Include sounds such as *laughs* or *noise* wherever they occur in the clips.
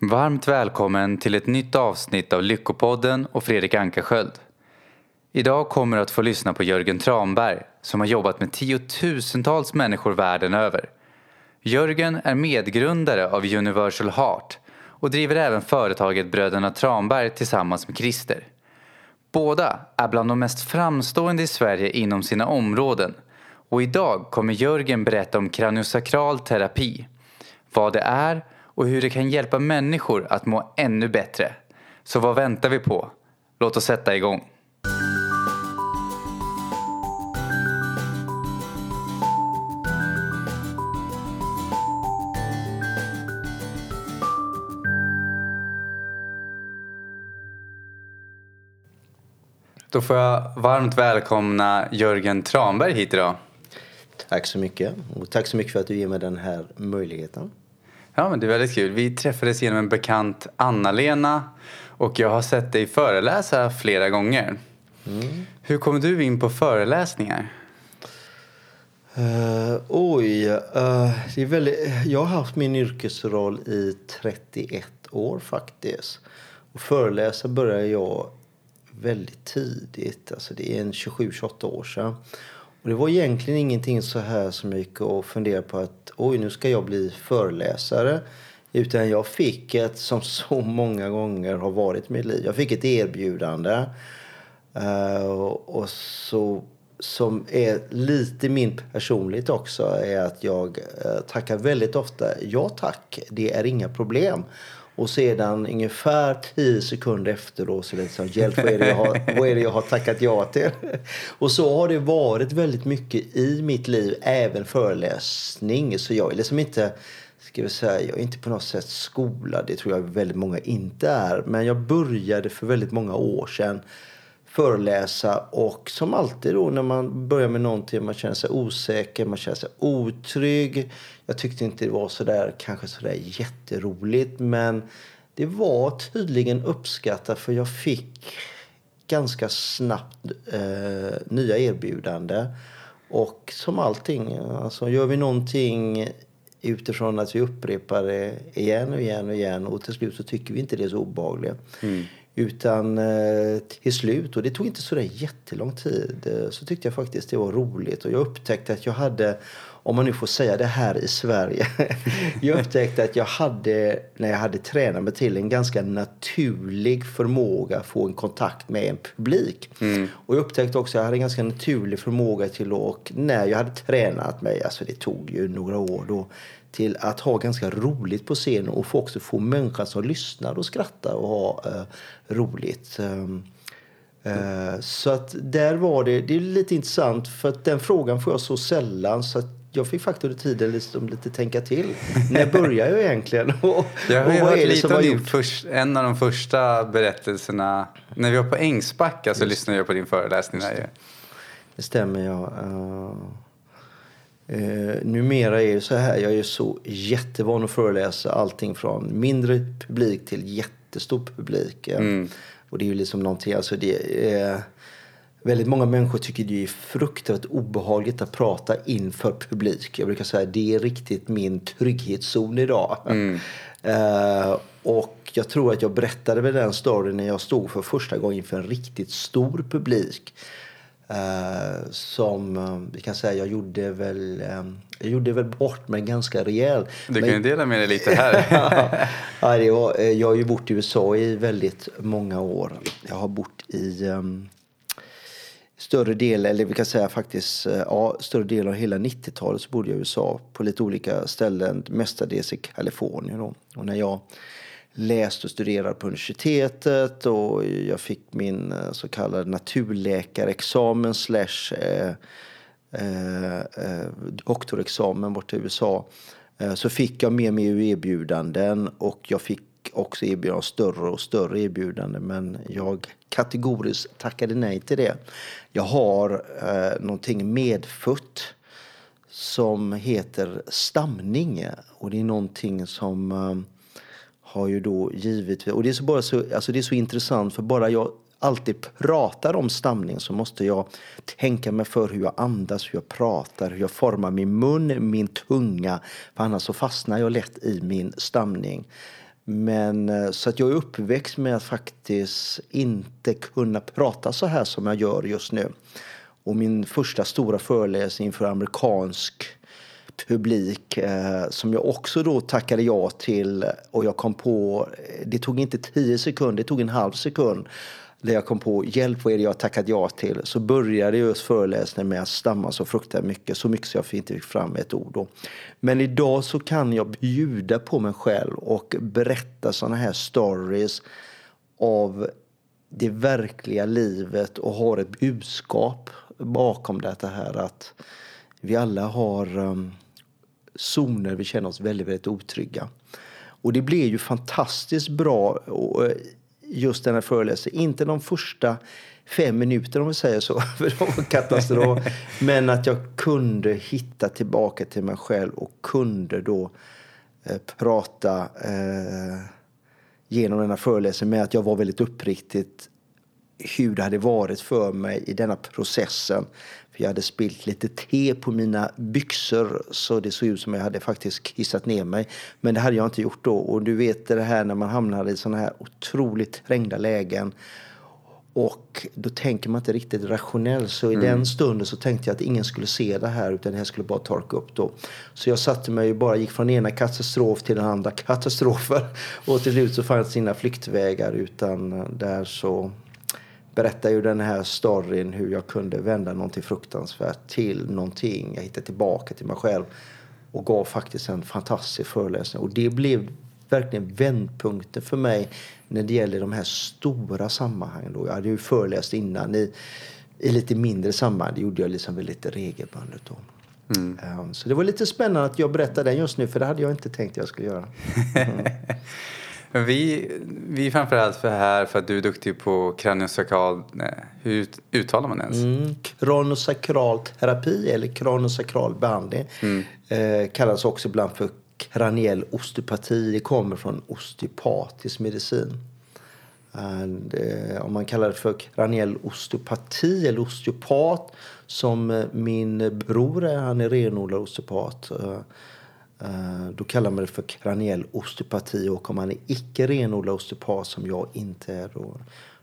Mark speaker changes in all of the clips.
Speaker 1: Varmt välkommen till ett nytt avsnitt av Lyckopodden och Fredrik Ankarsköld. Idag kommer du att få lyssna på Jörgen Tranberg som har jobbat med tiotusentals människor världen över. Jörgen är medgrundare av Universal Heart och driver även företaget Bröderna Tranberg tillsammans med Christer. Båda är bland de mest framstående i Sverige inom sina områden och idag kommer Jörgen berätta om kraniosakral terapi, vad det är och hur det kan hjälpa människor att må ännu bättre. Så vad väntar vi på? Låt oss sätta igång. Då får jag varmt välkomna Jörgen Tranberg hit idag.
Speaker 2: Tack så mycket. Och tack så mycket för att du ger mig den här möjligheten.
Speaker 1: Ja, men det är väldigt kul. Vi träffades genom en bekant Anna-Lena och jag har sett dig föreläsa flera gånger. Mm. Hur kom du in på föreläsningar?
Speaker 2: Uh, oj, uh, det är väldigt, jag har haft min yrkesroll i 31 år faktiskt. Och föreläsa började jag väldigt tidigt, alltså det är en 27-28 år sedan. Och det var egentligen ingenting så här som jag gick och funderade på att oj, nu ska jag bli föreläsare. Utan jag fick ett, som *laughs* så många gånger har varit i mitt liv, jag fick ett erbjudande. Eh, och så, som är lite min personligt också, är att jag eh, tackar väldigt ofta ja tack, det är inga problem. Och sedan ungefär tio sekunder efter då så är det liksom, hjälp vad är, det jag har, vad är det jag har tackat ja till? *laughs* Och så har det varit väldigt mycket i mitt liv, även föreläsning. Så jag är liksom inte, ska vi säga, jag är inte på något sätt skolad, det tror jag väldigt många inte är. Men jag började för väldigt många år sedan föreläsa och som alltid då när man börjar med någonting, man känner sig osäker, man känner sig otrygg. Jag tyckte inte det var så där, kanske så där jätteroligt men det var tydligen uppskattat för jag fick ganska snabbt eh, nya erbjudanden. Och som allting, alltså gör vi någonting utifrån att vi upprepar det igen och igen och igen och till slut så tycker vi inte det är så obehagligt. Mm. Utan eh, till slut, och det tog inte så där jättelång tid, eh, så tyckte jag faktiskt det var roligt. Och jag upptäckte att jag hade, om man nu får säga det här i Sverige, *laughs* jag upptäckte att jag hade, när jag hade tränat mig till, en ganska naturlig förmåga att få en kontakt med en publik. Mm. Och jag upptäckte också att jag hade en ganska naturlig förmåga till och när jag hade tränat mig, alltså det tog ju några år då, till att ha ganska roligt på scenen och få också få människan som lyssnar och skrattar och ha uh, roligt. Um, uh, så att där var det, det är lite intressant för att den frågan får jag så sällan så att jag fick faktiskt under tiden liksom lite tänka till. När började jag egentligen? *laughs* Och,
Speaker 1: jag har hört lite om din först, en av de första berättelserna. När vi var på Ängsbacka så Just. lyssnade jag på din föreläsning. Där.
Speaker 2: Det stämmer, ja. Uh, Eh, numera är det så här, jag är så jättevan att föreläsa allting från mindre publik till jättestor publik. Mm. Och det är ju liksom någonting, alltså det är, väldigt många människor tycker det är fruktansvärt obehagligt att prata inför publik. Jag brukar säga det är riktigt min trygghetszon idag. Mm. uh, *laughs* och jag tror att jag berättade med den storyn när jag stod för första gången inför en riktigt stor publik. Uh, som uh, vi kan säga, jag gjorde väl, um, jag gjorde väl bort mig ganska rejält.
Speaker 1: Du kan ju dela med dig lite här. *laughs*
Speaker 2: ja, det var, jag har ju bott i USA i väldigt många år. Jag har bott i um, större del, eller vi kan säga faktiskt uh, ja, större del av hela 90-talet så bodde jag i USA på lite olika ställen, mestadels i Kalifornien. Då. Och när jag läst och studerat på universitetet och jag fick min eh, så kallade naturläkarexamen slash eh, eh, eh doktorexamen borta i USA. Eh, så fick jag mer och mer erbjudanden och jag fick också erbjudanden större och större erbjudanden men jag kategoriskt tackade nej till det. Jag har eh, någonting medfött som heter stamning och det är någonting som eh, har ju då givit... Och det är så, bara så, alltså det är så intressant för bara jag alltid pratar om stamning så måste jag tänka mig för hur jag andas, hur jag pratar, hur jag formar min mun, min tunga. För annars så fastnar jag lätt i min stamning. Men eh, så att jag är uppväxt med att faktiskt inte kunna prata så här som jag gör just nu. Och min första stora föreläsning för amerikansk publik eh, som jag också då tackade ja till och jag kom på, eh, det tog inte tio sekunder, det tog en halv sekund där jag kom på hjälp, vad är det jag tackat ja till? Så började just föreläsningen med att stamma så fruktansvärt mycket, så mycket så jag inte fick fram ett ord. Då. Men idag så kan jag bjuda på mig själv och berätta sådana här stories av det verkliga livet och har ett budskap bakom det här att vi alla har um, zoner vi känner oss väldigt, väldigt otrygga. Och det blev ju fantastiskt bra just den här föreläsningen. Inte de första fem minuterna om vi säger så, *laughs* för det var katastrof. *laughs* Men att jag kunde hitta tillbaka till mig själv och kunde då eh, prata eh, genom den här föreläsningen med att jag var väldigt uppriktigt hur det hade varit för mig i denna processen. Jag hade spilt lite te på mina byxor så det såg ut som jag hade faktiskt kissat ner mig. Men det hade jag inte gjort då. Och du vet det här när man hamnar i sådana här otroligt trängda lägen. Och då tänker man inte riktigt rationellt. Så i mm. den stunden så tänkte jag att ingen skulle se det här utan det här skulle bara torka upp då. Så jag satte mig och bara gick från ena katastrof till den andra katastrofen. *laughs* Och till slut så fanns det inga flyktvägar utan där så berättar ju den här storyn hur jag kunde vända någonting fruktansvärt till någonting. Jag hittade tillbaka till mig själv och gav faktiskt en fantastisk föreläsning. Och det blev verkligen vändpunkten för mig när det gäller de här stora sammanhangen. Då. Jag hade ju föreläst innan i, i lite mindre sammanhang. Det gjorde jag liksom väldigt regelbundet. Då. Mm. Um, så det var lite spännande att jag berättade den just nu för det hade jag inte tänkt att jag skulle göra. *laughs* Mm.
Speaker 1: Vi, vi är framförallt för här för att du är duktig på kraniosakral... Hur uttalar man ens? Mm,
Speaker 2: kronosakral terapi eller kronosakral behandling mm. eh, kallas också ibland för kraniell osteopati. Det kommer från osteopatisk medicin. And, eh, om man kallar det för kraniell osteopati eller osteopat som eh, min bror är, han är renodlad osteopat. Eh, Eh, då kallar man det för kraniell osteopati och om man är icke renodlad osteopat som jag inte är då,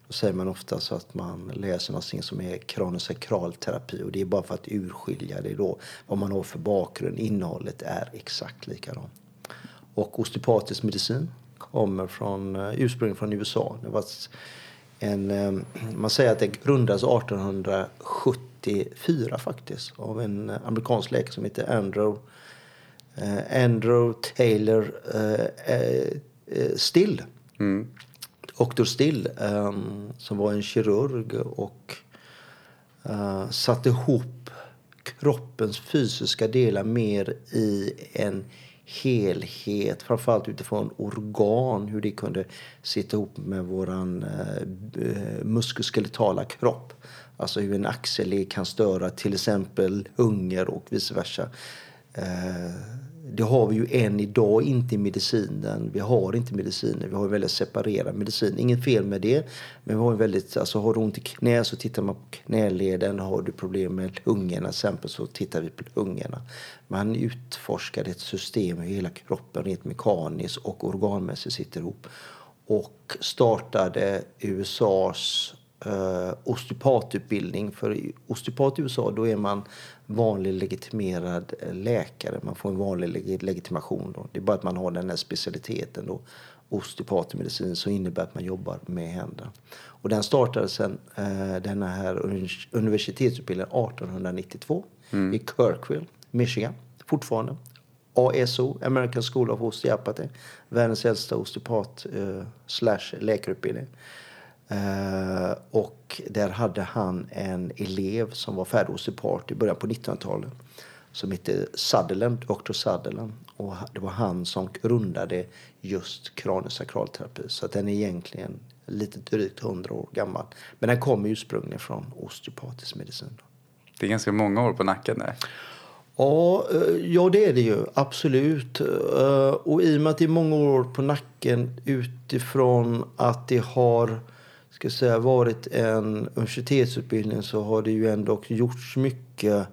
Speaker 2: då säger man ofta så att man läser någonting som är kranosakralterapi och det är bara för att urskilja det då vad man har för bakgrund. Innehållet är exakt likadant. Och osteopatisk medicin kommer från eh, ursprungligen från USA. Det var en, eh, man säger att det grundades 1874 faktiskt av en amerikansk läkare som heter Andrew Andrew Taylor eh, eh, Still. Mm. Dr. Still, um, som var en kirurg och satte ihop kroppens fysiska delar mer i en helhet, framförallt utifrån organ, hur det kunde sitta ihop med vår uh, muskuloskeletala kropp. Alltså hur en axelled kan störa till exempel hunger och vice versa. Eh, det har vi ju än idag inte i medicinen. Vi har inte mediciner, vi har en väldigt separerad medicin. Inget fel med det, men vi har en väldigt, alltså har du ont i knä så tittar man på knäleden. Har du problem med lungorna exempel så tittar vi på lungorna. Man utforskar ett system hur hela kroppen rent mekaniskt och organmässigt sitter ihop. Och startade USAs eh, osteopatutbildning. För osteopat i USA då är man vanlig legitimerad eh, läkare. Man får en vanlig legitimation. Då. Det är bara att man har den här specialiteten då. Osteopatmedicin som innebär att man jobbar med händerna. Och den startade sen uh, den här universitetsutbildningen 1892 mm. i Kirkville, Michigan. Fortfarande. ASO, American School of Osteopathy. Världens äldsta osteopat uh, slash läkarutbildning. Uh, och där hade han en elev som var färdig osteopat i början på 1900-talet som hette Sutherland, Dr. Sutherland. Och det var han som grundade just kraniosakralterapi. Så den är egentligen lite drygt 100 år gammal. Men den kommer ursprungligen från osteopatisk medicin.
Speaker 1: Det är ganska många år på nacken där.
Speaker 2: Ja, eh, ja, det är det ju. Absolut. Eh, och i och med att det är många år på nacken utifrån att det har ska säga, varit en universitetsutbildning så har det ju ändå gjorts mycket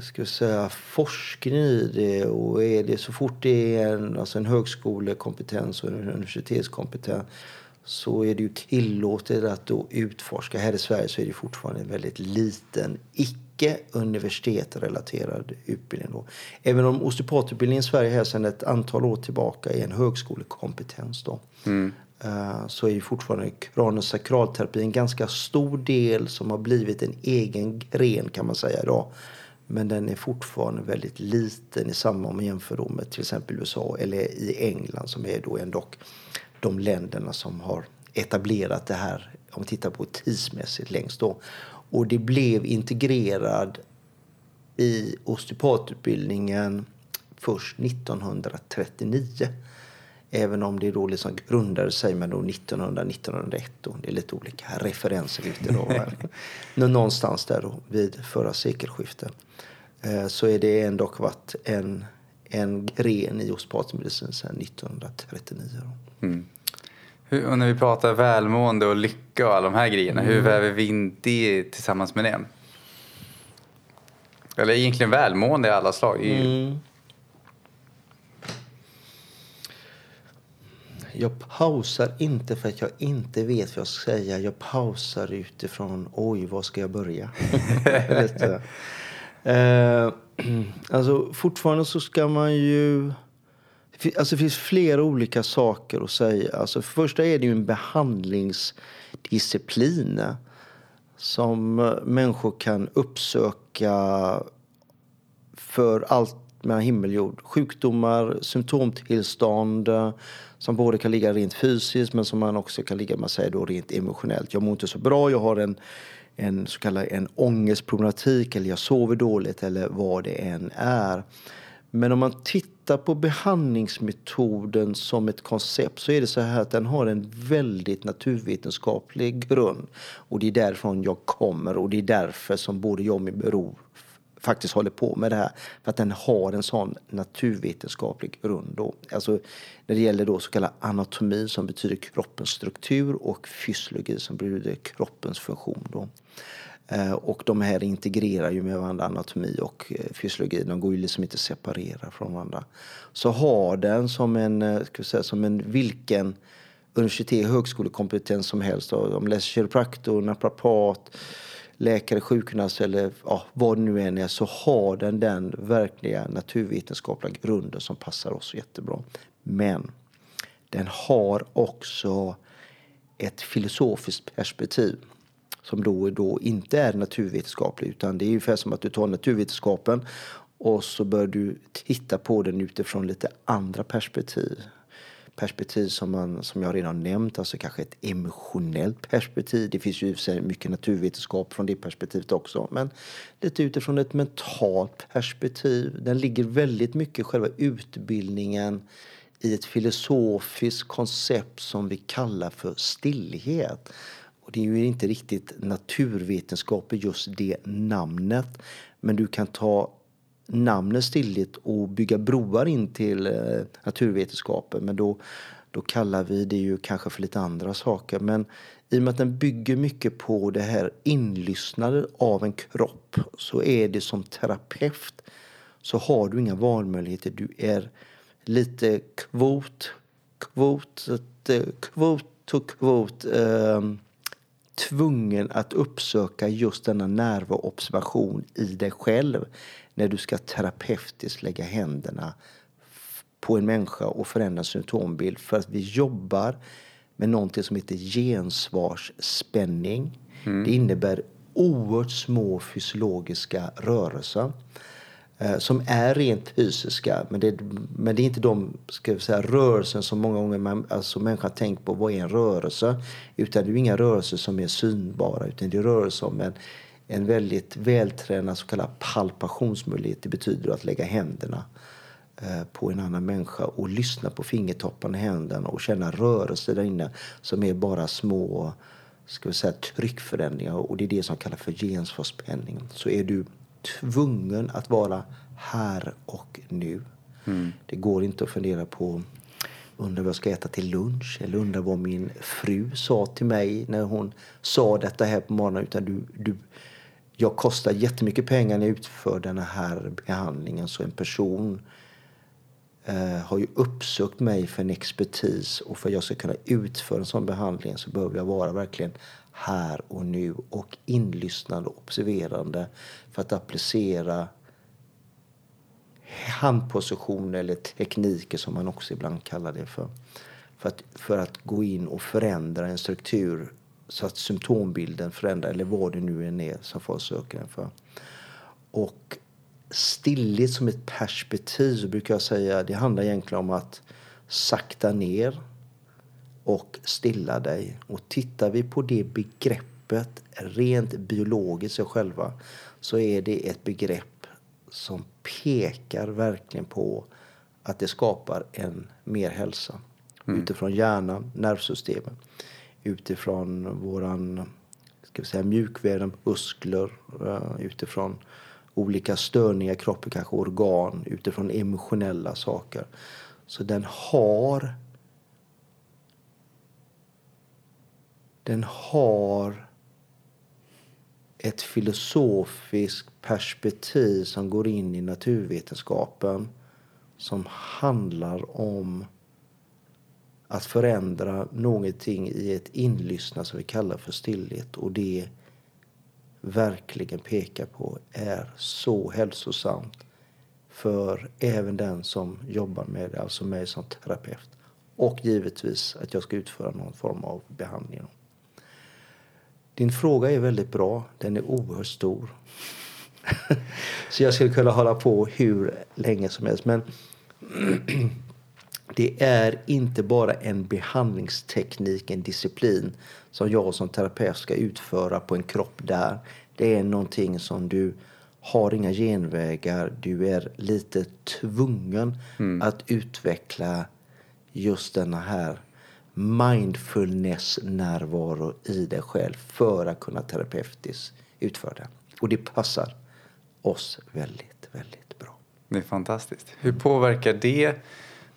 Speaker 2: ska säga, forskning i det. Och är det så fort det är en, alltså en högskolekompetens och en universitetskompetens så är det ju tillåtet att då utforska. Här i Sverige så är det fortfarande en väldigt liten icke-universitetsrelaterad utbildning. Då. Även om osteopatutbildningen i Sverige här sedan ett antal år tillbaka är en högskolekompetens. Då. Mm. Eh, så är ju fortfarande kran sakralterapi en ganska stor del som har blivit en egen gren kan man säga idag. Men den är fortfarande väldigt liten i samma om man jämför med till exempel USA eller i England som är då ändå de länderna som har etablerat det här, om vi tittar på tidsmässigt längst då. Och det blev integrerad i osteopatutbildningen först 1939. Även om det då liksom grundade sig med 1900-1901. Det är lite olika referenser ute då. *laughs* Någonstans där då, vid förra sekelskiftet. Eh, så är det ändå varit en, en gren i osteopatmedicin sedan 1939. Mm.
Speaker 1: Hur, och när vi pratar välmående och lycka och alla de här grejerna, mm. hur väver vi in det tillsammans med det? Eller egentligen välmående i alla slag. Mm.
Speaker 2: Jag pausar inte för att jag inte vet vad jag ska säga. Jag pausar utifrån, oj, var ska jag börja? *laughs* eh, *clears throat* alltså, fortfarande så ska man ju Alltså det finns flera olika saker att säga. Alltså för första är det ju en behandlingsdisciplin eh, som eh, människor kan uppsöka för allt mellan himmel och jord. Sjukdomar, symptomtillstånd eh, som både kan ligga rent fysiskt men som man också kan ligga man säger då, rent emotionellt. Jag mår inte så bra, jag har en, en så kallad en ångestproblematik eller jag sover dåligt eller vad det än är. Men om man tittar på behandlingsmetoden som ett koncept så är det så här att den har en väldigt naturvetenskaplig grund. Och det är därifrån jag kommer och det är därför som både jag och min bror faktiskt håller på med det här. För att den har en sån naturvetenskaplig grund. Då. Alltså när det gäller då så kallad anatomi som betyder kroppens struktur och fysiologi som betyder kroppens funktion. Då. Eh, och de här integrerar ju med varandra, anatomi och eh, fysiologi. De går ju liksom inte att separera från varandra. Så har den som en, eh, ska ska säga, som en vilken universitet högskolekompetens som helst. De läser kiropraktor, naprapat, läkare, sjukgymnast eller ja, vad det nu än är så har den den verkliga naturvetenskapliga grunden som passar oss jättebra. Men den har också ett filosofiskt perspektiv som då, och då inte är naturvetenskaplig utan det är ungefär som att du tar naturvetenskapen och så bör du titta på den utifrån lite andra perspektiv. Perspektiv som, man, som jag redan nämnt, alltså kanske ett emotionellt perspektiv. Det finns ju mycket naturvetenskap från det perspektivet också. Men lite utifrån ett mentalt perspektiv. Den ligger väldigt mycket själva utbildningen i ett filosofiskt koncept som vi kallar för stillhet. Och det är ju inte riktigt naturvetenskap i just det namnet. Men du kan ta namnet stillhet och bygga broar in till eh, naturvetenskapen. Men då, då kallar vi det ju kanske för lite andra saker. Men i och med att den bygger mycket på det här inlyssnandet av en kropp så är det som terapeut så har du inga valmöjligheter. Du är lite kvot, kvot, eh, kvot och kvot. Eh, tvungen att uppsöka just denna närvaroobservation i dig själv när du ska terapeutiskt lägga händerna på en människa och förändra symptombild. För att vi jobbar med någonting som heter gensvarsspänning. Mm. Det innebär oerhört små fysiologiska rörelser. Eh, som är rent fysiska. Men det, men det är inte de ska säga, rörelsen som många gånger man, alltså människan tänker på. Vad är en rörelse? Utan det är inga rörelser som är synbara. Utan det är rörelser om en, en väldigt vältränad så kallad palpationsmöjlighet. Det betyder att lägga händerna eh, på en annan människa och lyssna på fingertopparna i händerna och känna rörelser där inne som är bara små ska vi säga, tryckförändringar. Och det är det som kallas för gensvarsspänning. Så är du tvungen att vara här och nu. Mm. Det går inte att fundera på undrar vad jag ska äta till lunch eller undrar vad min fru sa till mig när hon sa detta här på morgonen. Utan du, du, jag kostar jättemycket pengar när jag utför den här behandlingen. Så en person eh, har ju uppsökt mig för en expertis och för att jag ska kunna utföra en sån behandling så behöver jag vara verkligen här och nu och inlyssnande och observerande för att applicera handpositioner eller tekniker som man också ibland kallar det för. För att, för att gå in och förändra en struktur så att symptombilden förändras eller vad det nu än är som folk söker den för. Och stillhet som ett perspektiv så brukar jag säga det handlar egentligen om att sakta ner och stilla dig. Och tittar vi på det begreppet rent biologiskt sig själva så är det ett begrepp som pekar verkligen på att det skapar en mer hälsa. Mm. Utifrån hjärnan, nervsystemet, utifrån våran ska vi säga, mjukväv, muskler, uh, utifrån olika störningar i kroppen, kanske organ, utifrån emotionella saker. Så den har den har ett filosofiskt perspektiv som går in i naturvetenskapen som handlar om att förändra någonting i ett inlyssna som vi kallar för stillhet. Och det verkligen pekar på är så hälsosamt för även den som jobbar med det, alltså mig som terapeut. Och givetvis att jag ska utföra någon form av behandling. Din fråga är väldigt bra. Den är oerhört stor. Så jag skulle kunna hålla på hur länge som helst. Men det är inte bara en behandlingsteknik, en disciplin som jag som terapeut ska utföra på en kropp där. Det är någonting som du har inga genvägar. Du är lite tvungen mm. att utveckla just denna här mindfulness-närvaro i dig själv för att kunna terapeutiskt utföra det. Och det passar oss väldigt, väldigt bra.
Speaker 1: Det är fantastiskt. Hur påverkar det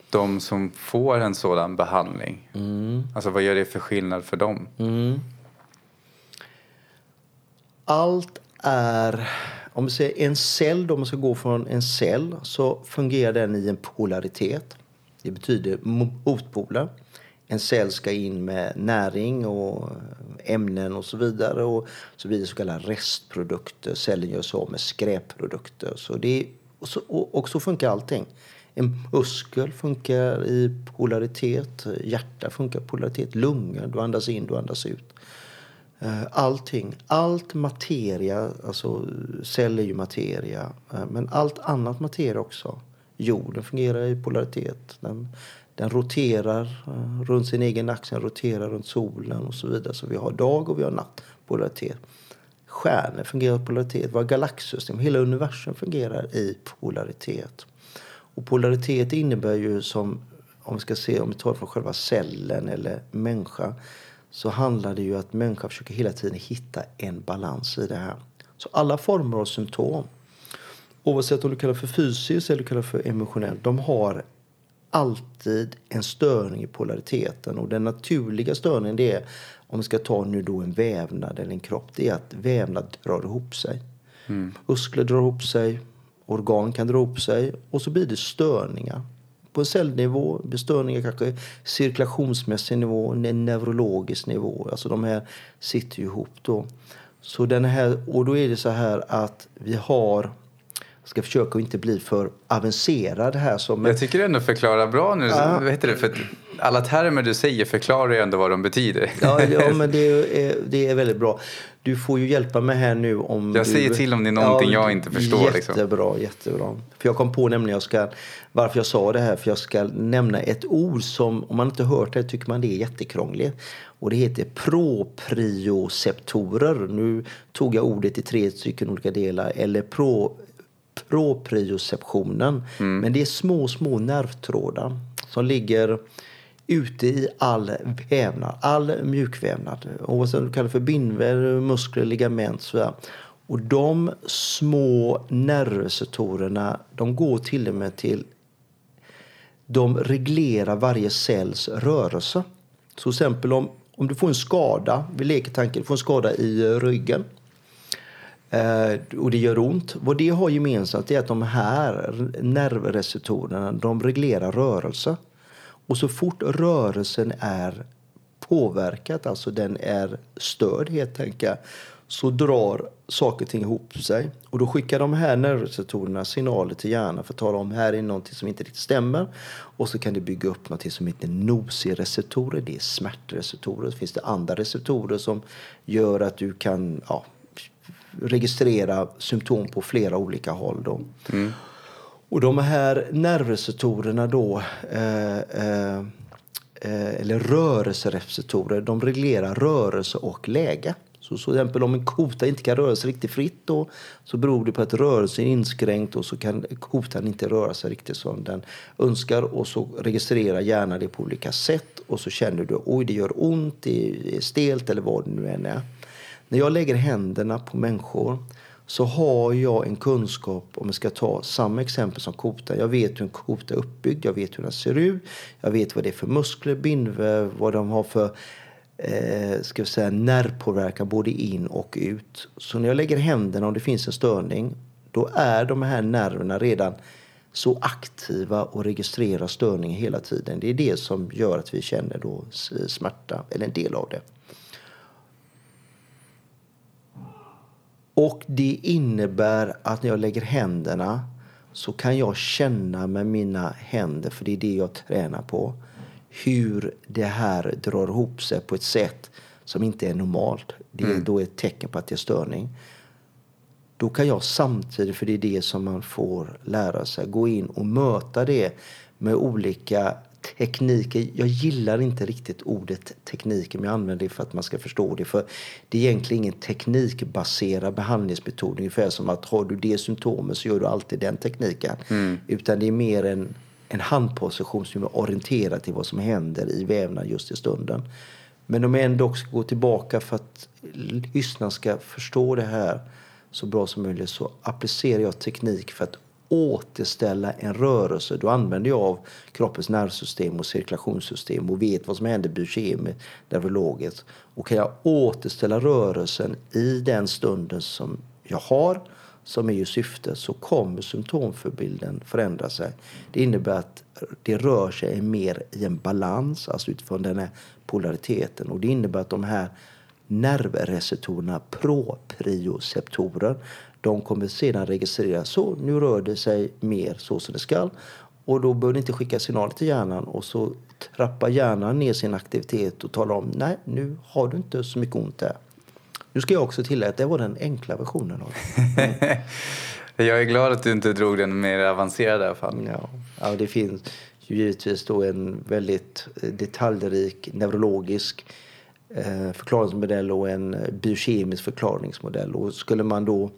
Speaker 1: de som får en sådan behandling? Mm. Alltså vad gör det för skillnad för dem? Mm.
Speaker 2: Allt är, om vi säger en cell, då om man ska gå från en cell så fungerar den i en polaritet. Det betyder motpoler. En cell ska in med näring och ämnen och så vidare. Och så blir det så kallade restprodukter. Cellen gör sig av med skräpprodukter. Så det, och, så, och så funkar allting. En muskel funkar i polaritet, hjärta funkar i polaritet, lungor, du andas in, du andas ut. Eh, allting, allt materia, alltså cell är ju materia, eh, men allt annat materia också. Jorden fungerar i polaritet. Den, den roterar eh, runt sin egen axel, roterar runt solen och så vidare. Så vi har dag och vi har natt, polaritet. Stjärnor fungerar i polaritet, våra galaxsystem, hela universum fungerar i polaritet. Och polaritet innebär ju som, om vi ska se om vi tar från själva cellen eller människan, så handlar det ju att människan försöker hela tiden hitta en balans i det här. Så alla former av symptom, oavsett om du kallar för fysiskt eller du kallar för emotionellt, de har alltid en störning i polariteten. Och den naturliga störningen det är, om vi ska ta nu då en vävnad eller en kropp, det är att vävnad drar ihop sig. Mm. Muskler drar ihop sig, organ kan dra ihop sig och så blir det störningar. På cellnivå blir störningar kanske cirkulationsmässig nivå, en neurologisk nivå. Alltså de här sitter ju ihop då. Så den här, och då är det så här att vi har ska försöka inte bli för avancerad här. Som
Speaker 1: jag tycker ändå förklara bra nu. Ja. Vad heter det? För alla termer du säger förklarar ju ändå vad de betyder.
Speaker 2: Ja, ja *laughs* men det är, det är väldigt bra. Du får ju hjälpa mig här nu om
Speaker 1: Jag
Speaker 2: du...
Speaker 1: säger till om det är någonting ja, jag inte förstår.
Speaker 2: Liksom. Jättebra, liksom. jättebra. För jag kom på nämligen jag ska, varför jag sa det här, för jag ska nämna ett ord som, om man inte hört det, tycker man det är jättekrångligt. Och det heter proprioceptorer. Nu tog jag ordet i tre stycken olika delar. Eller pro proprioceptionen. Mm. Men det är små, små nervtrådar som ligger ute i all vävnad, all mjukvävnad. Oavsett om du kallar det för bindväv, muskler, ligament. Så och de små nervreceptorerna de går till och med till de reglerar varje cells rörelse. Så till exempel om, om du får en skada, vi leker tanken, du får en skada i ryggen Eh, och det gör ont. Vad det har gemensamt är att de här nervreceptorerna de reglerar rörelse. Och så fort rörelsen är påverkad, alltså den är störd helt enkelt, så drar saker och ting ihop sig. Och då skickar de här nervreceptorerna signaler till hjärnan för att tala om här är någonting som inte riktigt stämmer. Och så kan det bygga upp någonting som heter nocireceptorer, det är smärtreceptorer. Så finns det andra receptorer som gör att du kan ja, registrera symptom på flera olika håll. Då. Mm. Och de här nervreceptorerna då, eh, eh, eh, eller rörelsereceptorer, de reglerar rörelse och läge. Så, så exempel om en kota inte kan röra sig riktigt fritt då, så beror det på att rörelsen är inskränkt och så kan kotan inte röra sig riktigt som den önskar och så registrerar hjärnan det på olika sätt och så känner du oj det gör ont, det är stelt eller vad det nu än är. När jag lägger händerna på människor så har jag en kunskap, om jag ska ta samma exempel som kotan. Jag vet hur en kota är uppbyggd, jag vet hur den ser ut, jag vet vad det är för muskler, bindväv, vad de har för eh, ska vi säga, nervpåverkan både in och ut. Så när jag lägger händerna, om det finns en störning, då är de här nerverna redan så aktiva och registrerar störningen hela tiden. Det är det som gör att vi känner då smärta, eller en del av det. Och det innebär att när jag lägger händerna så kan jag känna med mina händer, för det är det jag tränar på, hur det här drar ihop sig på ett sätt som inte är normalt. Det är mm. då ett tecken på att det är störning. Då kan jag samtidigt, för det är det som man får lära sig, gå in och möta det med olika tekniker. Jag gillar inte riktigt ordet tekniker, men jag använder det för att man ska förstå det. För det är egentligen ingen teknikbaserad behandlingsmetod. Ungefär som att har du det symptomet så gör du alltid den tekniken. Mm. Utan det är mer en, en handposition som är orienterad till vad som händer i vävnaden just i stunden. Men om jag ändå ska gå tillbaka för att lyssnarna ska förstå det här så bra som möjligt så applicerar jag teknik för att återställa en rörelse, då använder jag av kroppens nervsystem och cirkulationssystem och vet vad som händer biokemiskt, neurologiskt. Och kan jag återställa rörelsen i den stunden som jag har, som är ju syftet, så kommer symptomförbilden förändra sig. Det innebär att det rör sig mer i en balans, alltså utifrån den här polariteten. Och det innebär att de här nervreceptorerna, proprioceptorer, de kommer sedan registrera så nu rör det sig mer så som det ska. Och då bör det inte skicka signaler till hjärnan och så trappar hjärnan ner sin aktivitet och talar om nej, nu har du inte så mycket ont där. Nu ska jag också tillägga att det var den enkla versionen av
Speaker 1: det. *laughs* jag är glad att du inte drog den mer avancerade i alla fall.
Speaker 2: Ja, ja det finns ju givetvis då en väldigt detaljrik neurologisk eh, förklaringsmodell och en biokemisk förklaringsmodell. Och skulle man då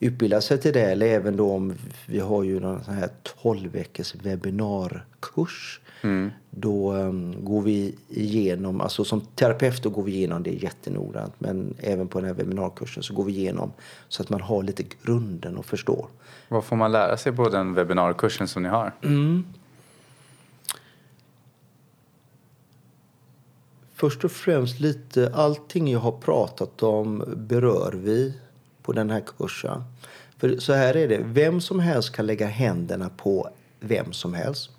Speaker 2: utbilda sig till det. Eller även då om vi har ju en sån här 12 veckors webbinarkurs. Mm. Då um, går vi igenom, alltså som terapeuter går vi igenom det jättenoggrant. Men även på den här webbinarkursen så går vi igenom så att man har lite grunden och förstår.
Speaker 1: Vad får man lära sig på den webbinarkursen som ni har? Mm.
Speaker 2: Först och främst lite, allting jag har pratat om berör vi på den här kursen. För så här är det, vem som helst kan lägga händerna på vem som helst.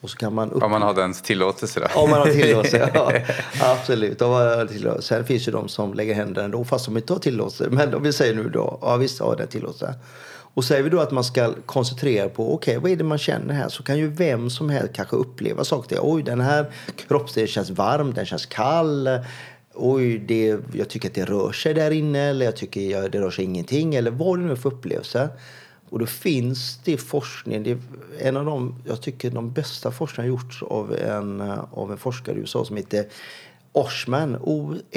Speaker 1: Och så kan man upp... Om man har den tillåtelse
Speaker 2: då? Om man har tillåtelse, *laughs* ja. Absolut. Om man har tillåtelse. Sen finns ju de som lägger händerna då fast de inte har tillåtelse. Men om vi säger nu då, ja visst har den tillåtelse. Och säger vi då att man ska koncentrera på, okej okay, vad är det man känner här? Så kan ju vem som helst kanske uppleva saker. Oj, den här kroppsdelen känns varm, den känns kall oj, det, jag tycker att det rör sig där inne eller jag tycker att det rör sig ingenting eller vad det nu är för upplevelse. Och då finns det forskning, det är en av de, jag tycker de bästa forskningarna gjorts av en, av en forskare i USA som heter Oshman, O-S-H-M-A-N,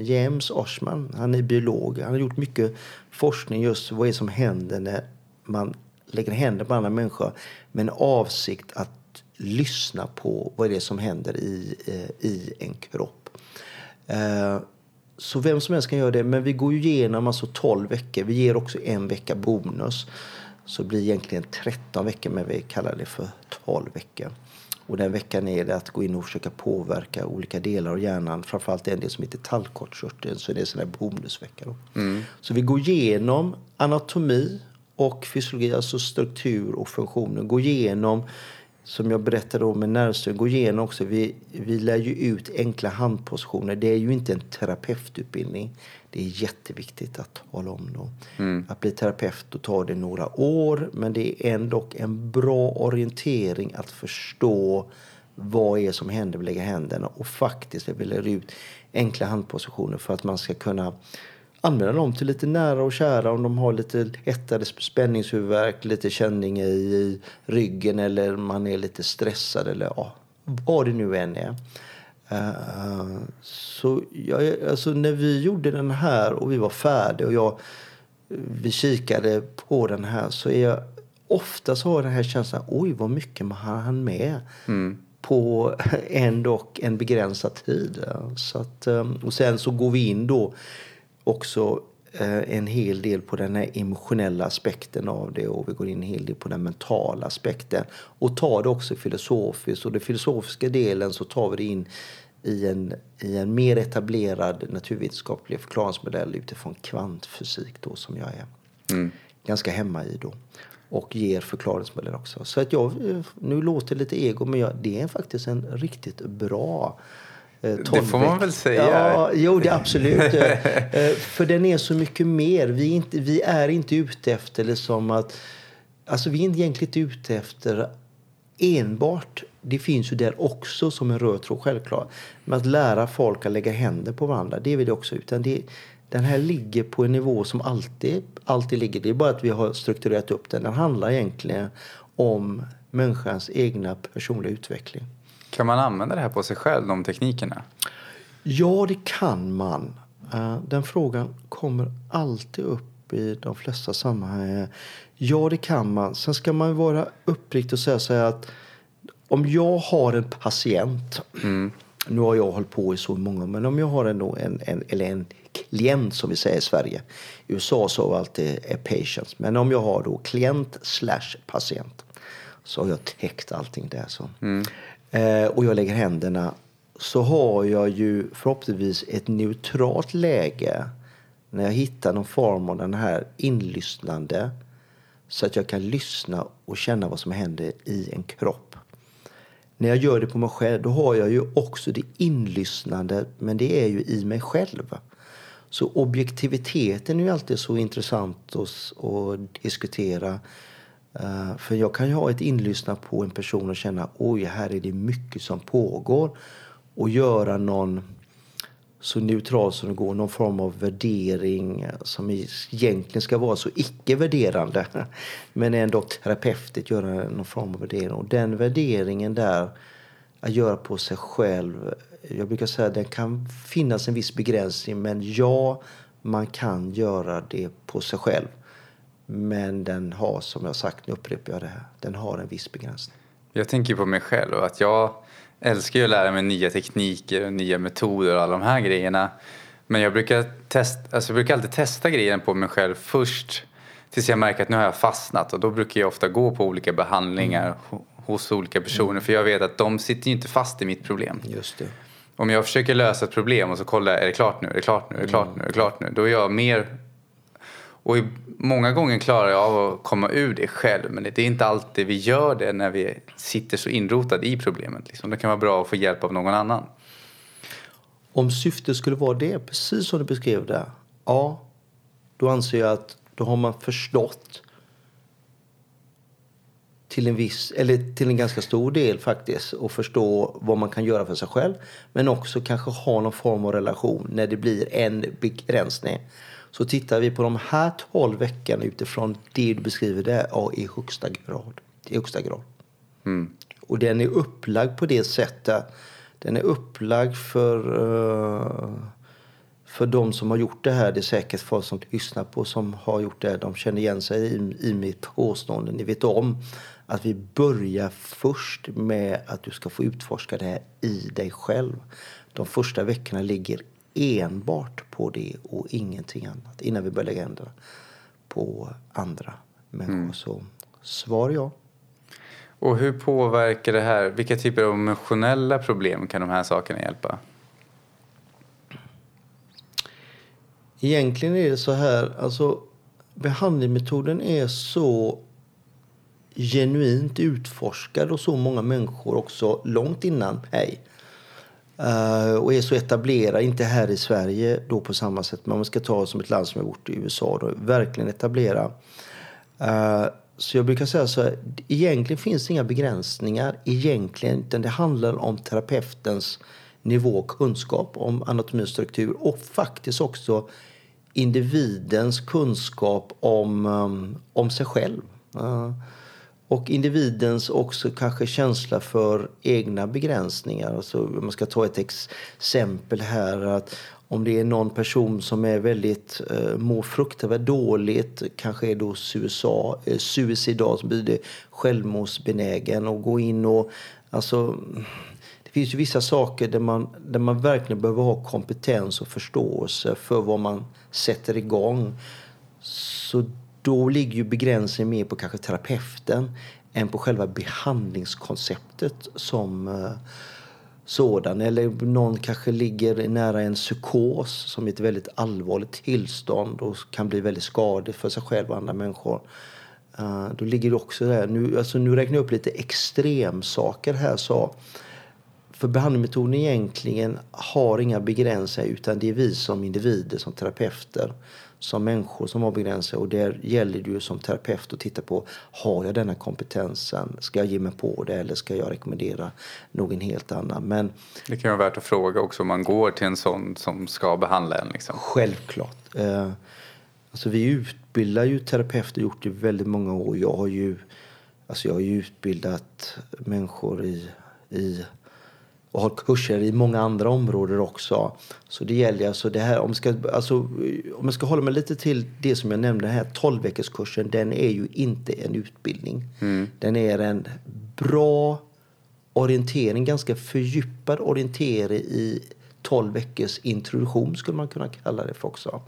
Speaker 2: James Oshman. Han är biolog. Han har gjort mycket forskning just vad det är som händer när man lägger händer på andra människor med en avsikt att lyssna på vad det är som händer i, eh, i en kropp. Eh, så vem som helst kan göra det. Men vi går ju igenom alltså 12 veckor. Vi ger också en vecka bonus. Så det blir egentligen 13 veckor men vi kallar det för 12 veckor. Och den veckan är det att gå in och försöka påverka olika delar av hjärnan. Framförallt en del som heter tallkottkörteln, så det är där bonusvecka. Då. Så vi går igenom anatomi och fysiologi, alltså struktur och funktioner. Går igenom som jag berättade om med nervstöd, gå igenom också. Vi, vi lär ju ut enkla handpositioner. Det är ju inte en terapeututbildning. Det är jätteviktigt att tala om då. Att bli terapeut då tar det några år, men det är ändå en bra orientering att förstå vad är som händer vid lägga händerna och faktiskt vi lär ut enkla handpositioner för att man ska kunna använda dem till lite nära och kära om de har lite lättare spänningshuvudvärk, lite känning i ryggen eller man är lite stressad eller ja, vad det nu än är. Uh, så jag, alltså när vi gjorde den här och vi var färdiga och jag, vi kikade på den här så är jag ofta så har den här känslan, oj vad mycket man hann med på *laughs* ändå en begränsad tid. Så att, um, och sen så går vi in då också eh, en hel del på den här emotionella aspekten av det och vi går in en hel del på den mentala aspekten. Och tar det också filosofiskt. Och den filosofiska delen så tar vi det in i en, i en mer etablerad naturvetenskaplig förklaringsmodell utifrån kvantfysik då som jag är. Ganska hemma i då. Och ger förklaringsmodell också. Så att jag, nu låter det lite ego men jag, det är faktiskt en riktigt bra eh,
Speaker 1: Det får man väl säga.
Speaker 2: Ja, jo, det är absolut. *laughs* Eh, För den är så mycket mer. Vi är inte, vi är inte ute efter liksom att... Alltså vi är egentligen inte ute efter enbart, det finns ju där också som en röd tråd självklart, men att lära folk att lägga händer på varandra, det är vi det också. Utan det, den här ligger på en nivå som alltid, alltid ligger. Det är bara att vi har strukturerat upp den. Den handlar egentligen om människans egna personliga utveckling.
Speaker 1: Kan man använda det här på sig själv, de teknikerna?
Speaker 2: Ja, det kan man. Eh, Den frågan kommer alltid upp i de flesta sammanhang. Ja, det kan man. Sen ska man vara uppriktig och säga så att om jag har en patient, nu har jag hållit på i så många, men om jag har en, en, en, eller en klient som vi säger i Sverige. I USA så är alltid är patients, men om jag har då klient slash patient så har jag täckt allting där. Så. Eh, och jag lägger händerna så har jag ju förhoppningsvis ett neutralt läge när jag hittar någon form av den här inlyssnande så att jag kan lyssna och känna vad som händer i en kropp. När jag gör det på mig själv då har jag ju också det inlyssnande men det är ju i mig själv. Så objektiviteten är ju alltid så intressant att, att diskutera. Eh, för jag kan ju ha ett inlyssna på en person och känna oj, här är det mycket som pågår. Och göra någon så neutral som det går, någon form av värdering som egentligen ska vara så icke-värderande. *laughs* Men ändå terapeutiskt göra någon form av värdering. Och den värderingen där, att göra på sig själv. Jag brukar säga att det kan finnas en viss begränsning men ja, man kan göra det på sig själv. Men den har, som jag sagt, nu upprepar jag det här, den har en viss begränsning.
Speaker 1: Jag tänker på mig själv och att jag älskar ju att lära mig nya tekniker och nya metoder och alla de här grejerna. Men jag brukar, testa, alltså jag brukar alltid testa grejen på mig själv först tills jag märker att nu har jag fastnat och då brukar jag ofta gå på olika behandlingar ho- hos olika personer för jag vet att de sitter ju inte fast i mitt problem.
Speaker 2: Just det.
Speaker 1: Om jag försöker lösa ett problem och så kollar jag, är det klart nu, är det klart nu, är det klart nu, är det klart nu? Då är jag mer... Och i, många gånger klarar jag av att komma ur det själv men det är inte alltid vi gör det när vi sitter så inrotade i problemet. Liksom. Det kan vara bra att få hjälp av någon annan.
Speaker 2: Om syftet skulle vara det, precis som du beskrev det, ja, då anser jag att då har man förstått till en viss, eller till en ganska stor del faktiskt, och förstå vad man kan göra för sig själv. Men också kanske ha någon form av relation när det blir en begränsning. Så tittar vi på de här 12 veckorna utifrån det du beskriver där, ja, i högsta grad. I högsta grad. Och den är upplagd på det sättet. Den är upplagd för, eh, för de som har gjort det här. Det är säkert folk som lyssnar på som har gjort det här. De känner igen sig i, i mitt påstående. Ni vet om att vi börjar först med att du ska få utforska det här i dig själv. De första veckorna ligger enbart på det och ingenting annat innan vi börjar lägga händerna på andra människor. Så svar ja.
Speaker 1: Och hur påverkar det här, vilka typer av emotionella problem kan de här sakerna hjälpa?
Speaker 2: Egentligen är det så här, alltså behandlingsmetoden är så genuint utforskad och så många människor också långt innan mig. Eh, och är så etablerad, inte här i Sverige då på samma sätt, men om man ska ta som ett land som är bort i USA, då, verkligen etablera. Uh, så jag brukar säga så här, egentligen finns det inga begränsningar egentligen, utan det handlar om terapeutens nivå och kunskap om anatomi och struktur och faktiskt också individens kunskap om, um, om sig själv. Och individens också kanske känsla för egna begränsningar. Alltså, om man ska ta ett exempel här. att Om det är någon person som är väldigt, eh, mår fruktansvärt dåligt, kanske är då suicida, eh, suicidal, så blir det självmordsbenägen och gå in och alltså det finns ju vissa saker där man, där man verkligen behöver ha kompetens och förståelse för vad man sätter igång. Så då ligger ju begränsningen mer på kanske terapeuten än på själva behandlingskonceptet som eh, sådan. Eller någon kanske ligger nära en psykos som är ett väldigt allvarligt tillstånd och kan bli väldigt skadlig för sig själv och andra människor. Eh, då ligger det också där. Nu, alltså nu räknar jag upp lite extremsaker här. Så, för behandlingsmetoden egentligen har inga begränsningar utan det är vi som individer, som terapeuter som människor som har begränsningar. Och där gäller det ju som terapeut att titta på, har jag denna kompetensen? Ska jag ge mig på det eller ska jag rekommendera någon helt annan? Men,
Speaker 1: det kan vara värt att fråga också om man går till en sån som ska behandla en. Liksom.
Speaker 2: Självklart. Eh, alltså vi utbildar ju terapeuter, gjort det i väldigt många år. Jag har ju, alltså jag har ju utbildat människor i, i och har kurser i många andra områden också. Så det gäller alltså det här, om jag ska, alltså, om jag ska hålla mig lite till det som jag nämnde här, 12 veckors kursen, den är ju inte en utbildning. Mm. Den är en bra orientering, ganska fördjupad orientering i 12 veckors introduktion skulle man kunna kalla det för också.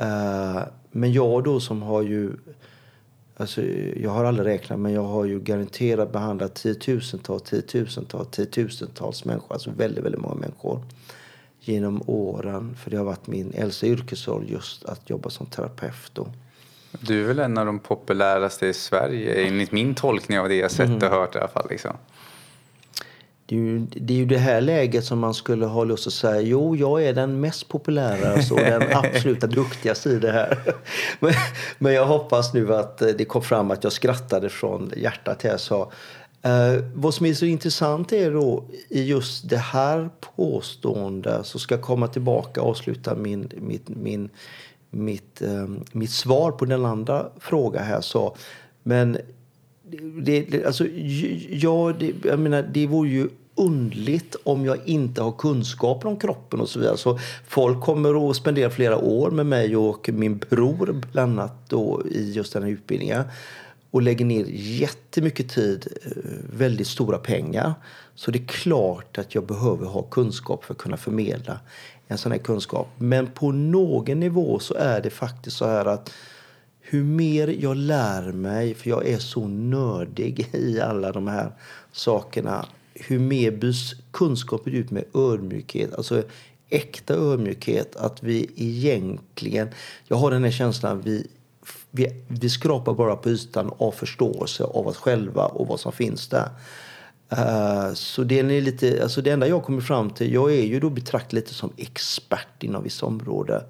Speaker 2: Uh, men jag då som har ju Alltså, jag har aldrig räknat, men jag har ju garanterat behandlat tiotusentals, tiotusentals, tiotusentals människor. Alltså väldigt, väldigt många människor genom åren. För det har varit min äldsta yrkesroll just att jobba som terapeut. Då.
Speaker 1: Du är väl en av de populäraste i Sverige, enligt min tolkning av det jag sett och mm. hört i alla fall. Liksom.
Speaker 2: Det är, ju, det är ju det här läget som man skulle ha lust att säga jo, jag är den mest populära och den *laughs* absoluta duktigaste i det här. Men, men, jag hoppas nu att det kom fram att jag skrattade från hjärtat här. Så, eh, vad som är så intressant är då i just det här påståendet så ska jag komma tillbaka och avsluta min, mitt, min, mitt, eh, mitt svar på den andra frågan här. Så, men det, alltså, ja, det, jag menar, det vore ju undligt om jag inte har kunskap om kroppen och så vidare. Så folk kommer att spendera flera år med mig och min bror bland annat då i just den här utbildningen och lägger ner jättemycket tid, eh, väldigt stora pengar. Så det är klart att jag behöver ha kunskap för att kunna förmedla en sån här kunskap. Men på någon nivå så är det faktiskt så här att hur mer jag lär mig, för jag är så nördig *laughs* i alla de här sakerna, hur mer byts ut med ödmjukhet, alltså äkta ödmjukhet, att vi egentligen, jag har den här känslan, vi, vi, vi skrapar bara på ytan av förståelse av oss själva och vad som finns där. Uh, så det, är lite, alltså det enda jag kommer fram till, jag är ju då betraktad lite som expert inom vissa områden.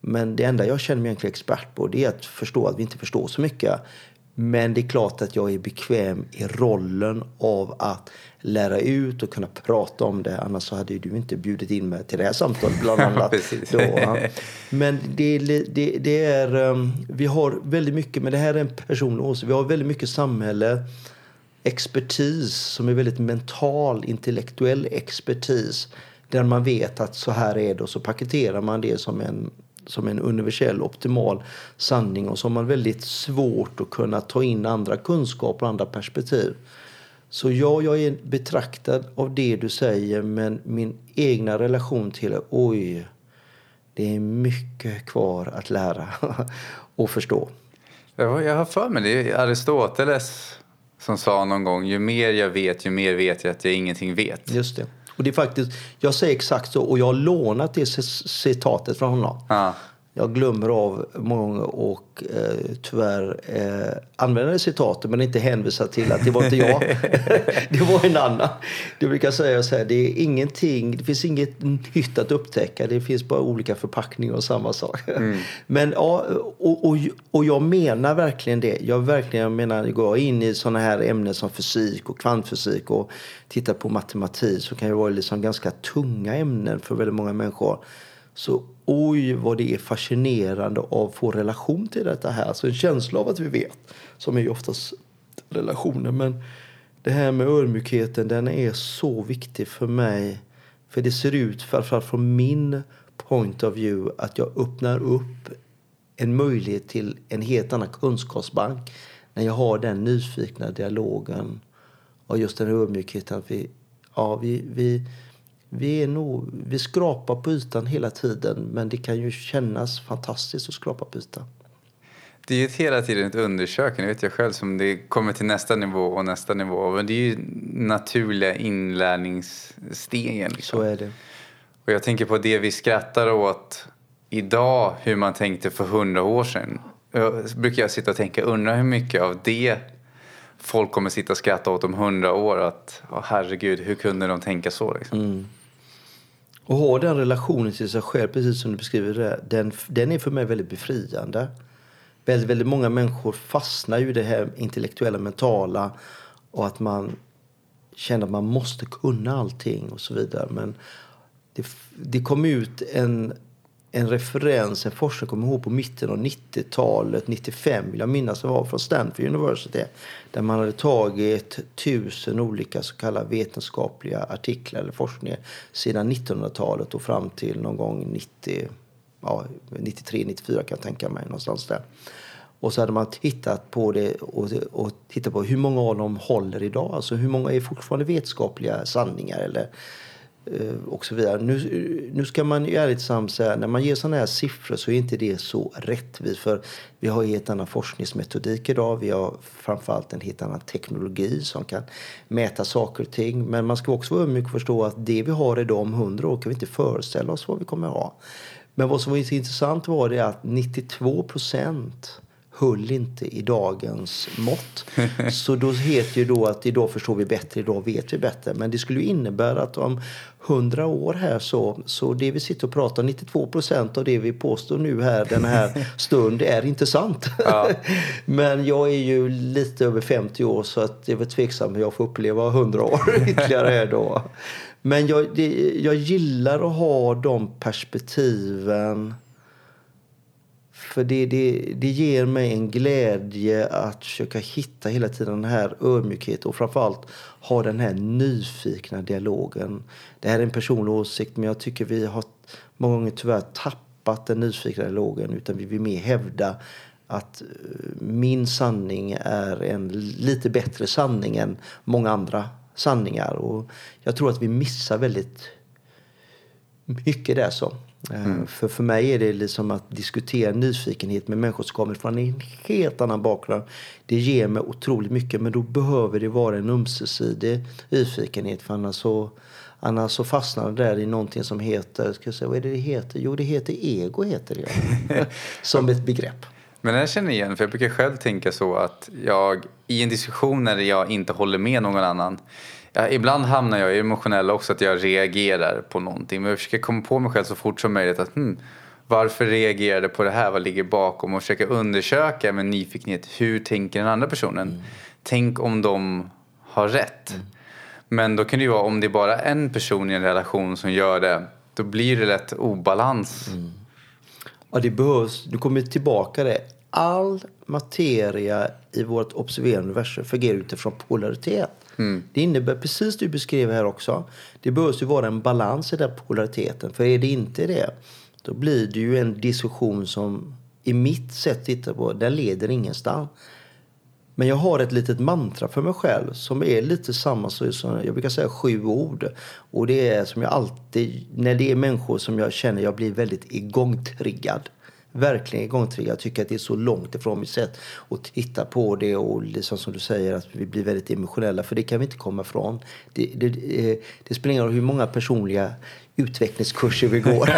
Speaker 2: Men det enda jag känner mig egentligen expert på det är att förstå att vi inte förstår så mycket. Men det är klart att jag är bekväm i rollen av att lära ut och kunna prata om det. Annars så hade du inte bjudit in mig till det här samtalet bland *laughs* annat. då, Men det, det, det, är, um, vi har väldigt mycket, men det här är en personlig åsikt. Vi har väldigt mycket samhälle, expertis som är väldigt mental, intellektuell expertis. Där man vet att så här är det och så paketerar man det som en som en universell optimal sanning och så har väldigt svårt att kunna ta in andra kunskaper och andra perspektiv. Så ja, jag är betraktad av det du säger men min egna relation till det, oj, det är mycket kvar att lära *laughs* och förstå.
Speaker 1: Jag har för mig det, Aristoteles som sa någon gång ju mer jag vet, ju mer vet jag att jag ingenting vet.
Speaker 2: Just det. Och det är faktiskt, jag säger exakt så och jag har lånat det citatet från honom.
Speaker 1: Ja.
Speaker 2: Jag glömmer av många gånger och eh, tyvärr eh, använder citatet men inte hänvisar till att det var inte jag. *laughs* det var en annan. Du brukar säga så här, det är ingenting, det finns inget nytt att upptäcka. Det finns bara olika förpackningar av samma sak. Mm. *laughs* men ja, och, och, och jag menar verkligen det. Jag verkligen jag menar, går jag in i sådana här ämnen som fysik och kvantfysik och tittar på matematik så kan det vara liksom ganska tunga ämnen för väldigt många människor. Så oj vad det är fascinerande att få relation till detta här. Så en känsla av att vi vet, som är ju oftast relationen. Men det här med ödmjukheten, den är så viktig för mig. För det ser ut, framförallt från min point of view, att jag öppnar upp en möjlighet till en helt annan kunskapsbank när jag har den nyfikna dialogen och just den ödmjukheten. Att vi, ja, vi, vi, vi, är nog, vi skrapar på ytan hela tiden men det kan ju kännas fantastiskt att skrapa på ytan.
Speaker 1: Det är ju hela tiden ett undersökande, vet jag själv, som det kommer till nästa nivå och nästa nivå. Men det är ju naturliga inlärningsstegen. Liksom.
Speaker 2: Så är det.
Speaker 1: Och jag tänker på det vi skrattar åt idag, hur man tänkte för hundra år sedan. Jag brukar jag sitta och tänka, undrar hur mycket av det folk kommer sitta och skratta åt om hundra år. Att oh, herregud, hur kunde de tänka så? Liksom?
Speaker 2: Mm. Och ha den relationen till sig själv, precis som du beskriver det, den, den är för mig väldigt befriande. Väldigt, väldigt många människor fastnar ju i det här intellektuella, mentala och att man känner att man måste kunna allting och så vidare. Men det, det kom ut en, en referens, en forskare kommer ihåg på mitten av 90-talet, 95 vill jag minnas det var, från Stanford University. Där man hade tagit tusen olika så kallade vetenskapliga artiklar eller forskningar sedan 1900-talet och fram till någon gång 90, ja, 93, 94 kan jag tänka mig någonstans där. Och så hade man tittat på det och, och tittat på hur många av dem håller idag. Alltså hur många är fortfarande vetenskapliga sanningar eller Eh, och så vidare. Nu, nu ska man ju ärligt sagt säga, när man ger sådana här siffror så är inte det så rättvist. För vi har en helt annan forskningsmetodik idag. Vi har framförallt en helt annan teknologi som kan mäta saker och ting. Men man ska också vara ödmjuk och förstå att det vi har idag om hundra år kan vi inte föreställa oss vad vi kommer att ha. Men vad som var intressant var det att 92 procent höll inte i dagens mått. *laughs* Så då heter ju då att idag förstår vi bättre, idag vet vi bättre. Men det skulle ju innebära att om hundra år här så, så det vi sitter och pratar, 92 procent av det vi påstår nu här den här *laughs* stund är inte sant. Ja. *laughs* Men jag är ju lite över 50 år så att det är väl tveksamt hur jag får uppleva 100 år ytterligare då. Men jag, det, jag gillar att ha de perspektiven för det, det, det ger mig en glädje att försöka hitta hela tiden den här ödmjukheten och framförallt ha den här nyfikna dialogen. Det här är en personlig åsikt men jag tycker vi har många gånger tyvärr tappat den nyfikna dialogen utan vi vill mer hävda att eh, min sanning är en lite bättre sanning än många andra sanningar. Och jag tror att vi missar väldigt mycket där. så. Eh, mm. För, för mig är det liksom att diskutera nyfikenhet med människor som kommer från en helt annan bakgrund. Det ger mig otroligt mycket men då behöver det vara en ömsesidig nyfikenhet för annars så, annars så fastnar det där i någonting som heter, ska jag säga, vad är det det heter? Jo det heter ego heter det. *laughs* som ett begrepp.
Speaker 1: Men jag känner igen, för jag brukar själv tänka så att jag i en diskussion när jag inte håller med någon annan Ja, ibland hamnar jag i emotionell också, att jag reagerar på någonting. Men jag försöker komma på mig själv så fort som möjligt att hmm, varför reagerade på det här? Vad ligger bakom? Och försöka undersöka med nyfikenhet, hur tänker den andra personen? Mm. Tänk om de har rätt. Mm. Men då kan det ju vara om det är bara en person i en relation som gör det, då blir det lätt obalans. Mm.
Speaker 2: Ja, det behövs. Nu kommer tillbaka det. All materia i vårt observerande universum fungerar utifrån polaritet. Mm. Det innebär precis det du beskrev här också. Det behövs ju vara en balans i den polariteten. För är det inte det, då blir det ju en diskussion som i mitt sätt att titta på, den leder ingenstans. Men jag har ett litet mantra för mig själv som är lite samma som jag brukar säga sju ord. Och det är som jag alltid, när det är människor som jag känner jag blir väldigt igångtriggad verkligen igångtriggad. Jag tycker att det är så långt ifrån mitt sätt att titta på det och liksom som du säger att vi blir väldigt emotionella för det kan vi inte komma ifrån. Det, det, det, det spelar ingen roll hur många personliga utvecklingskurser vi går.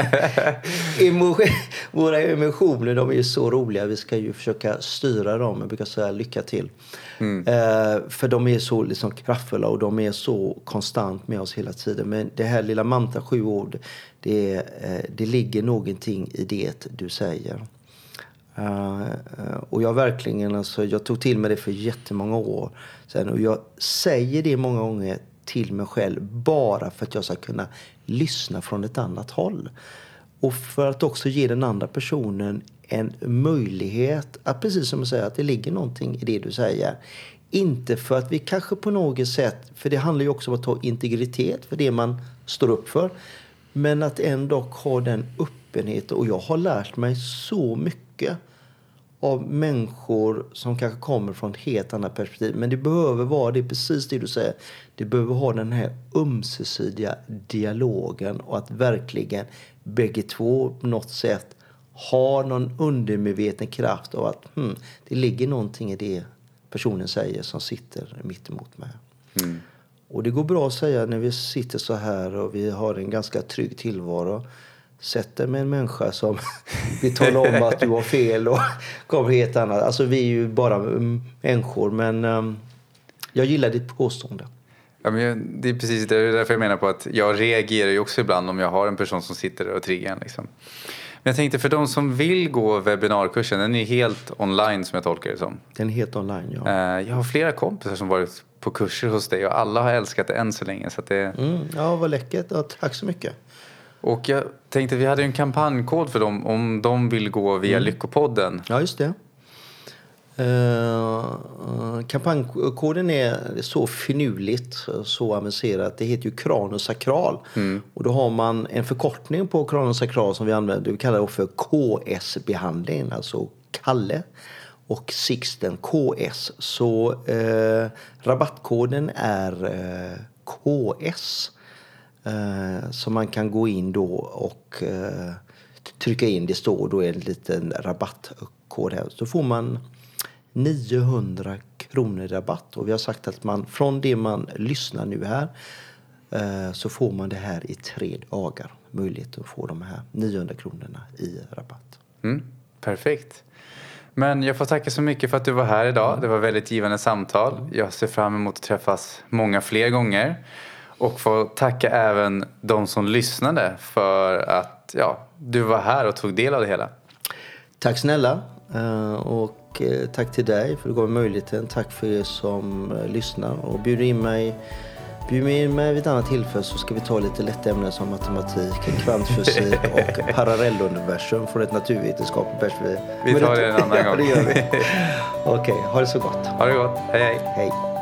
Speaker 2: *laughs* Våra emotioner de är ju så roliga. Vi ska ju försöka styra dem. Jag brukar säga lycka till. Mm. Eh, för de är så liksom kraftfulla och de är så konstant med oss hela tiden. Men det här lilla mantra, sju ord, det, eh, det ligger någonting i det du säger. Uh, och jag verkligen, alltså, jag tog till mig det för jättemånga år sedan och jag säger det många gånger till mig själv bara för att jag ska kunna lyssna från ett annat håll. Och för att också ge den andra personen en möjlighet att, precis som du säger, att det ligger någonting i det du säger. Inte för att vi kanske på något sätt, för det handlar ju också om att ha integritet för det man står upp för. Men att ändå ha den öppenheten. Och jag har lärt mig så mycket av människor som kanske kommer från ett helt annat perspektiv. Men det behöver vara det precis det du säger. Det behöver ha den här ömsesidiga dialogen och att verkligen bägge två på något sätt har någon undermedveten kraft av att hmm, det ligger någonting i det personen säger som sitter mitt emot mig. Mm. Och det går bra att säga när vi sitter så här och vi har en ganska trygg tillvaro sätter med en människa som *laughs* vill tala om att du har fel och *laughs* kommer helt annat. Alltså vi är ju bara människor men um, jag gillar ditt påstående.
Speaker 1: Ja, men det är precis det är därför jag menar på att jag reagerar ju också ibland om jag har en person som sitter och triggar en. Liksom. Men jag tänkte för de som vill gå webbinarkursen, den är helt online som jag tolkar det som.
Speaker 2: Den är helt online, ja.
Speaker 1: Eh, jag har flera kompisar som varit på kurser hos dig och alla har älskat det än så länge. Så det...
Speaker 2: Mm, ja, vad läckert. Ja, tack så mycket.
Speaker 1: Och jag tänkte, vi hade en kampanjkod för dem om de vill gå via mm. Lyckopodden.
Speaker 2: Ja, just det. Uh, kampanjkoden är så finurligt, så avancerat. Det heter ju kranosakral. Mm. Och då har man en förkortning på kranosakral som vi använder. Vi kallar det för KS-behandling, alltså Kalle och Sixten KS. Så uh, rabattkoden är uh, KS. Eh, så man kan gå in då och eh, trycka in. Det står då en liten rabattkod här. Så får man 900 kronor rabatt. Och vi har sagt att man från det man lyssnar nu här eh, så får man det här i tre dagar. Möjlighet att få de här 900 kronorna i rabatt.
Speaker 1: Mm, perfekt. Men jag får tacka så mycket för att du var här idag. Det var väldigt givande samtal. Jag ser fram emot att träffas många fler gånger. Och få tacka även de som lyssnade för att ja, du var här och tog del av det hela.
Speaker 2: Tack snälla. Eh, och eh, tack till dig för att du gav mig möjligheten. Tack för er som eh, lyssnar och bjuder in mig Bjud in mig vid ett annat tillfälle så ska vi ta lite lätta ämnen som matematik, kvantfysik *laughs* och parallelluniversum från ett naturvetenskapligt perspektiv.
Speaker 1: Vi tar det en annan *laughs* gång.
Speaker 2: det gör vi. *laughs* Okej, okay, ha det så gott.
Speaker 1: Ha det gott. Hej hej.
Speaker 2: Hej.